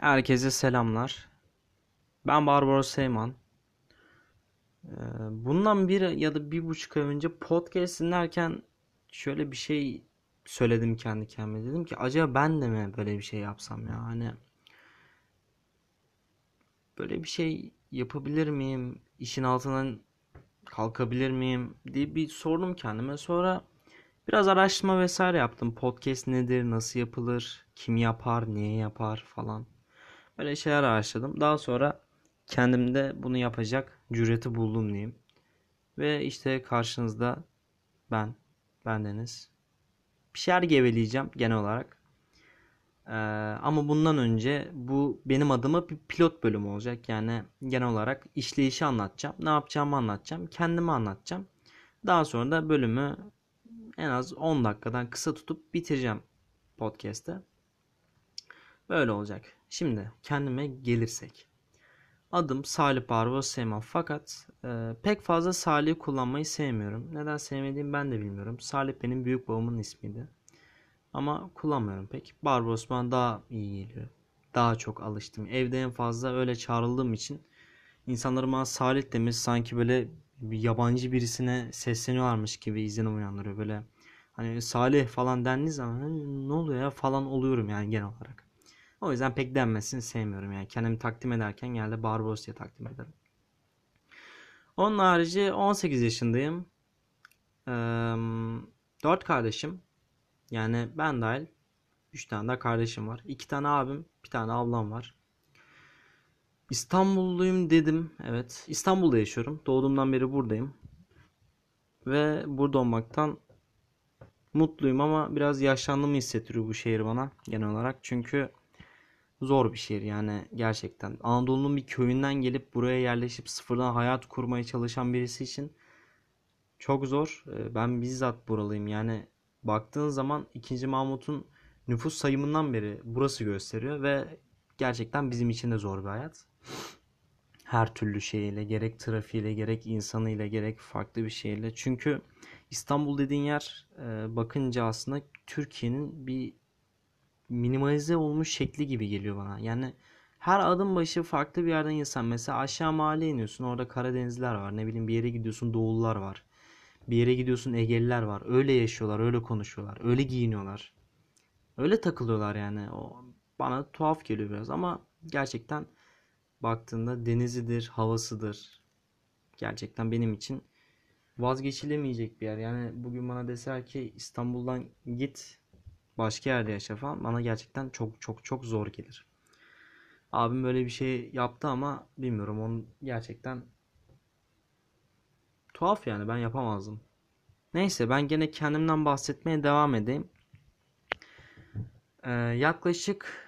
Herkese selamlar. Ben Barbaros Seyman. Ee, Bundan bir ya da bir buçuk ay önce podcast dinlerken şöyle bir şey söyledim kendi kendime. Dedim ki acaba ben de mi böyle bir şey yapsam ya? Hani böyle bir şey yapabilir miyim? İşin altından kalkabilir miyim diye bir sordum kendime. Sonra biraz araştırma vesaire yaptım. Podcast nedir? Nasıl yapılır? Kim yapar? Niye yapar falan. Böyle şeyler araştırdım. Daha sonra kendimde bunu yapacak cüreti buldum diyeyim. Ve işte karşınızda ben, bendeniz. Bir şeyler geveleyeceğim genel olarak. Ee, ama bundan önce bu benim adıma bir pilot bölüm olacak. Yani genel olarak işleyişi anlatacağım. Ne yapacağımı anlatacağım. Kendimi anlatacağım. Daha sonra da bölümü en az 10 dakikadan kısa tutup bitireceğim podcast'te. Böyle olacak. Şimdi kendime gelirsek. Adım Salih Barbaros Seyman fakat e, pek fazla Salih kullanmayı sevmiyorum. Neden sevmediğimi ben de bilmiyorum. Salih benim büyük babamın ismiydi. Ama kullanmıyorum pek. Barbaros bana daha iyi geliyor. Daha çok alıştım. Evde en fazla öyle çağrıldığım için insanların bana Salih demesi sanki böyle bir yabancı birisine sesleniyorlarmış gibi izlenim uyandırıyor. Böyle hani Salih falan dendiği zaman "Hı, ne oluyor ya falan oluyorum yani genel olarak. O yüzden pek denmesini sevmiyorum yani. Kendimi takdim ederken genelde Barbaros diye takdim ederim. Onun harici 18 yaşındayım. Ee, 4 kardeşim. Yani ben dahil 3 tane de kardeşim var. 2 tane abim, bir tane ablam var. İstanbulluyum dedim. Evet. İstanbul'da yaşıyorum. Doğduğumdan beri buradayım. Ve burada olmaktan mutluyum ama biraz yaşlandığımı hissettiriyor bu şehir bana genel olarak. Çünkü zor bir şehir yani gerçekten. Anadolu'nun bir köyünden gelip buraya yerleşip sıfırdan hayat kurmaya çalışan birisi için çok zor. Ee, Ben bizzat buralıyım. Yani baktığın zaman 2. Mahmut'un nüfus sayımından beri burası gösteriyor ve gerçekten bizim için de zor bir hayat. Her türlü şeyiyle, gerek trafiğiyle, gerek insanıyla, gerek farklı bir şeyle. Çünkü İstanbul dediğin yer e, bakınca aslında Türkiye'nin bir minimalize olmuş şekli gibi geliyor bana. Yani her adım başı farklı bir yerden insan. Mesela aşağı mahalleye iniyorsun. Orada Karadenizliler var. Ne bileyim bir yere gidiyorsun Doğullular var. Bir yere gidiyorsun Egeliler var. Öyle yaşıyorlar, öyle konuşuyorlar, öyle giyiniyorlar. Öyle takılıyorlar yani. O bana tuhaf geliyor biraz ama gerçekten baktığında denizidir, havasıdır. Gerçekten benim için vazgeçilemeyecek bir yer. Yani bugün bana deseler ki İstanbul'dan git başka yerde yaşa falan bana gerçekten çok çok çok zor gelir. Abim böyle bir şey yaptı ama bilmiyorum onun gerçekten tuhaf yani ben yapamazdım. Neyse ben gene kendimden bahsetmeye devam edeyim. Ee, yaklaşık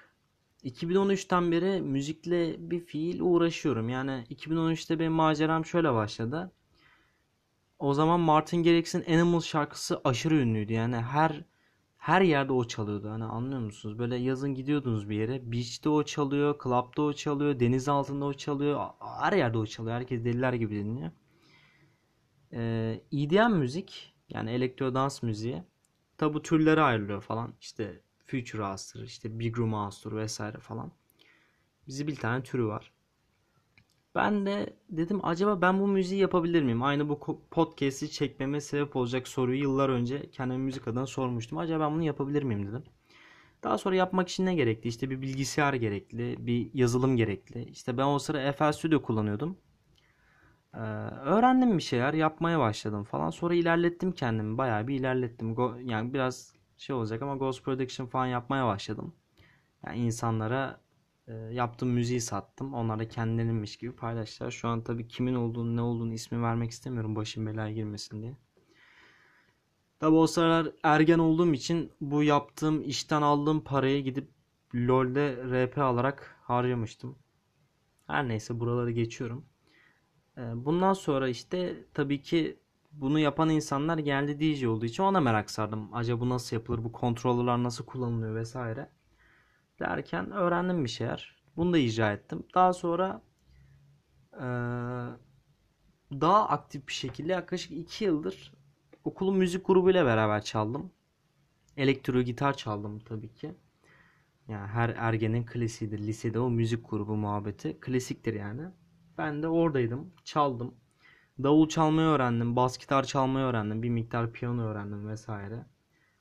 2013'ten beri müzikle bir fiil uğraşıyorum. Yani 2013'te benim maceram şöyle başladı. O zaman Martin Garrix'in Animal şarkısı aşırı ünlüydü. Yani her her yerde o çalıyordu. Hani anlıyor musunuz? Böyle yazın gidiyordunuz bir yere. Beach'te o çalıyor, club'da o çalıyor, deniz altında o çalıyor. Her yerde o çalıyor. Herkes deliler gibi dinliyor. Ee, EDM müzik yani elektro dans müziği tabi bu türlere ayrılıyor falan. İşte Future House'tur, işte Big Room House'tur vesaire falan. Bizi bir tane türü var. Ben de dedim acaba ben bu müziği yapabilir miyim? Aynı bu podcast'i çekmeme sebep olacak soruyu yıllar önce kendime müzik adına sormuştum. Acaba ben bunu yapabilir miyim dedim. Daha sonra yapmak için ne gerekli? İşte bir bilgisayar gerekli, bir yazılım gerekli. İşte ben o sıra FL Studio kullanıyordum. Ee, öğrendim bir şeyler, yapmaya başladım falan. Sonra ilerlettim kendimi, bayağı bir ilerlettim. Go- yani biraz şey olacak ama Ghost Production falan yapmaya başladım. Yani insanlara e, yaptığım müziği sattım. Onlar da kendilerinmiş gibi paylaştılar. Şu an tabii kimin olduğunu, ne olduğunu ismi vermek istemiyorum başım belaya girmesin diye. Tabii o sıralar ergen olduğum için bu yaptığım işten aldığım parayı gidip LoL'de RP alarak harcamıştım. Her neyse buraları geçiyorum. Ee, Bundan sonra işte tabii ki bunu yapan insanlar geldi DJ olduğu için ona merak sardım. Acaba bu nasıl yapılır, bu kontrolörler nasıl kullanılıyor vesaire derken öğrendim bir şeyler. Bunu da icra ettim. Daha sonra eee, daha aktif bir şekilde yaklaşık 2 yıldır okulun müzik grubuyla beraber çaldım. Elektro gitar çaldım tabii ki. Yani her ergenin klasiğidir. Lisede o müzik grubu muhabbeti. Klasiktir yani. Ben de oradaydım. Çaldım. Davul çalmayı öğrendim. Bas gitar çalmayı öğrendim. Bir miktar piyano öğrendim vesaire.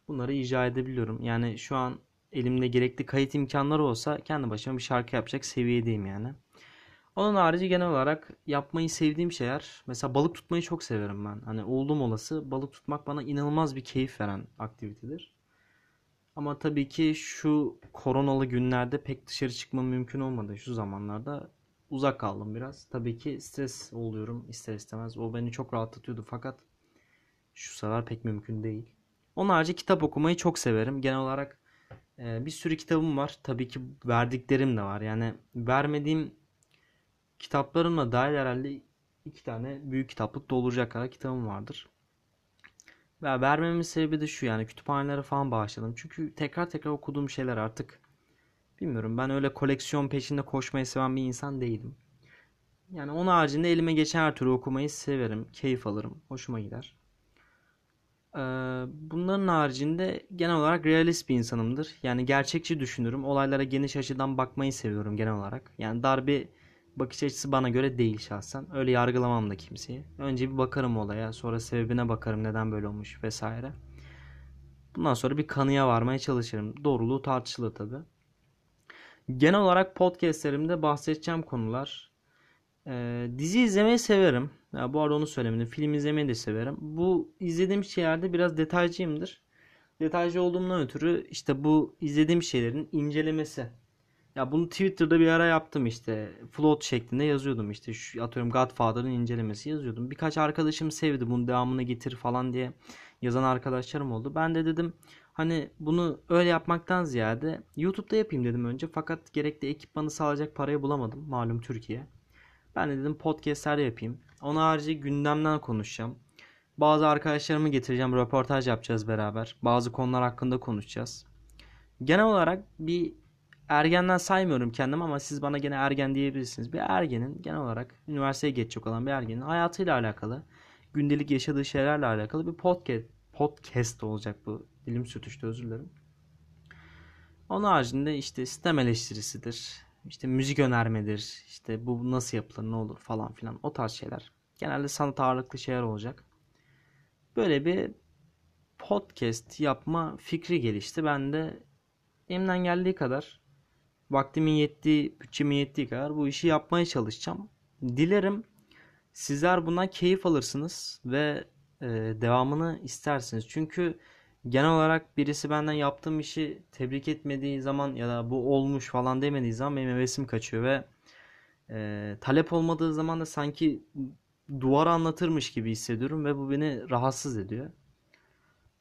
Bunları icra edebiliyorum. Yani şu an elimde gerekli kayıt imkanları olsa kendi başıma bir şarkı yapacak seviyedeyim yani. Onun harici genel olarak yapmayı sevdiğim şeyler mesela balık tutmayı çok severim ben. Hani oldum olası balık tutmak bana inanılmaz bir keyif veren aktivitedir. Ama tabii ki şu koronalı günlerde pek dışarı çıkma mümkün olmadı şu zamanlarda. Uzak kaldım biraz. Tabii ki stres oluyorum ister istemez. O beni çok rahatlatıyordu fakat şu sıralar pek mümkün değil. Onun harici kitap okumayı çok severim. Genel olarak e, bir sürü kitabım var. Tabii ki verdiklerim de var. Yani vermediğim kitaplarımla dahil herhalde iki tane büyük kitaplık dolduracak kadar kitabım vardır. Ve vermemin sebebi de şu yani kütüphanelere falan bağışladım. Çünkü tekrar tekrar okuduğum şeyler artık bilmiyorum ben öyle koleksiyon peşinde koşmayı seven bir insan değilim. Yani onun haricinde elime geçen her türlü okumayı severim, keyif alırım, hoşuma gider. Ee, bunların haricinde genel olarak realist bir insanımdır. Yani gerçekçi düşünürüm. Olaylara geniş açıdan bakmayı seviyorum genel olarak. Yani dar bir bakış açısı bana göre değil şahsen. Öyle yargılamam da kimseyi. Önce bir bakarım olaya, sonra sebebine bakarım neden böyle olmuş vesaire. Bundan sonra bir kanıya varmaya çalışırım. Doğruluğu tartışılır tabi. Genel olarak podcastlerimde bahsedeceğim konular. Ee, dizi izlemeyi severim. Ya bu arada onu söylemedim. Film izlemeyi de severim. Bu izlediğim şeylerde biraz detaycıyımdır. Detaycı olduğumdan ötürü işte bu izlediğim şeylerin incelemesi ya bunu Twitter'da bir ara yaptım işte. Float şeklinde yazıyordum işte. Şu, atıyorum Godfather'ın incelemesi yazıyordum. Birkaç arkadaşım sevdi bunu devamını getir falan diye yazan arkadaşlarım oldu. Ben de dedim hani bunu öyle yapmaktan ziyade YouTube'da yapayım dedim önce. Fakat gerekli ekipmanı sağlayacak parayı bulamadım. Malum Türkiye. Ben de dedim podcastler yapayım. Onun harici gündemden konuşacağım. Bazı arkadaşlarımı getireceğim. Röportaj yapacağız beraber. Bazı konular hakkında konuşacağız. Genel olarak bir ergenden saymıyorum kendimi ama siz bana gene ergen diyebilirsiniz. Bir ergenin genel olarak üniversiteye geçecek olan bir ergenin hayatıyla alakalı, gündelik yaşadığı şeylerle alakalı bir podcast podcast olacak bu. Dilim sürtüştü özür dilerim. Onun haricinde işte sistem eleştirisidir. İşte müzik önermedir. işte bu nasıl yapılır ne olur falan filan o tarz şeyler. Genelde sanat ağırlıklı şeyler olacak. Böyle bir podcast yapma fikri gelişti. Ben de elimden geldiği kadar vaktimin yettiği, bütçemin yettiği kadar bu işi yapmaya çalışacağım. Dilerim sizler buna keyif alırsınız ve e, devamını istersiniz. Çünkü genel olarak birisi benden yaptığım işi tebrik etmediği zaman ya da bu olmuş falan demediği zaman benim hevesim kaçıyor ve e, talep olmadığı zaman da sanki duvar anlatırmış gibi hissediyorum ve bu beni rahatsız ediyor.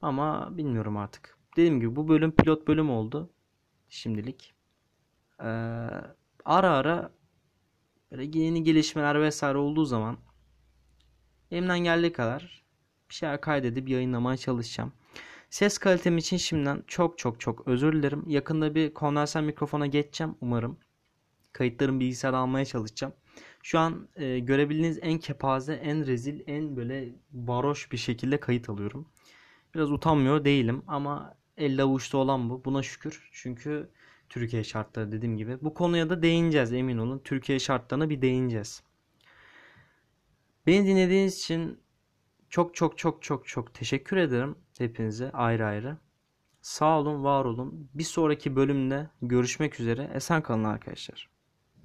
Ama bilmiyorum artık. Dediğim gibi bu bölüm pilot bölüm oldu şimdilik. Ee, ara ara böyle yeni gelişmeler vesaire olduğu zaman elimden geldiği kadar bir şeyler kaydedip yayınlamaya çalışacağım. Ses kalitem için şimdiden çok çok çok özür dilerim. Yakında bir kondenser mikrofona geçeceğim umarım. Kayıtlarım bilgisayara almaya çalışacağım. Şu an e, görebildiğiniz en kepaze, en rezil, en böyle varoş bir şekilde kayıt alıyorum. Biraz utanmıyor değilim ama elle avuçta olan bu. Buna şükür. Çünkü Türkiye şartları dediğim gibi. Bu konuya da değineceğiz emin olun. Türkiye şartlarına bir değineceğiz. Beni dinlediğiniz için çok çok çok çok çok teşekkür ederim hepinize ayrı ayrı. Sağ olun, var olun. Bir sonraki bölümde görüşmek üzere. Esen kalın arkadaşlar.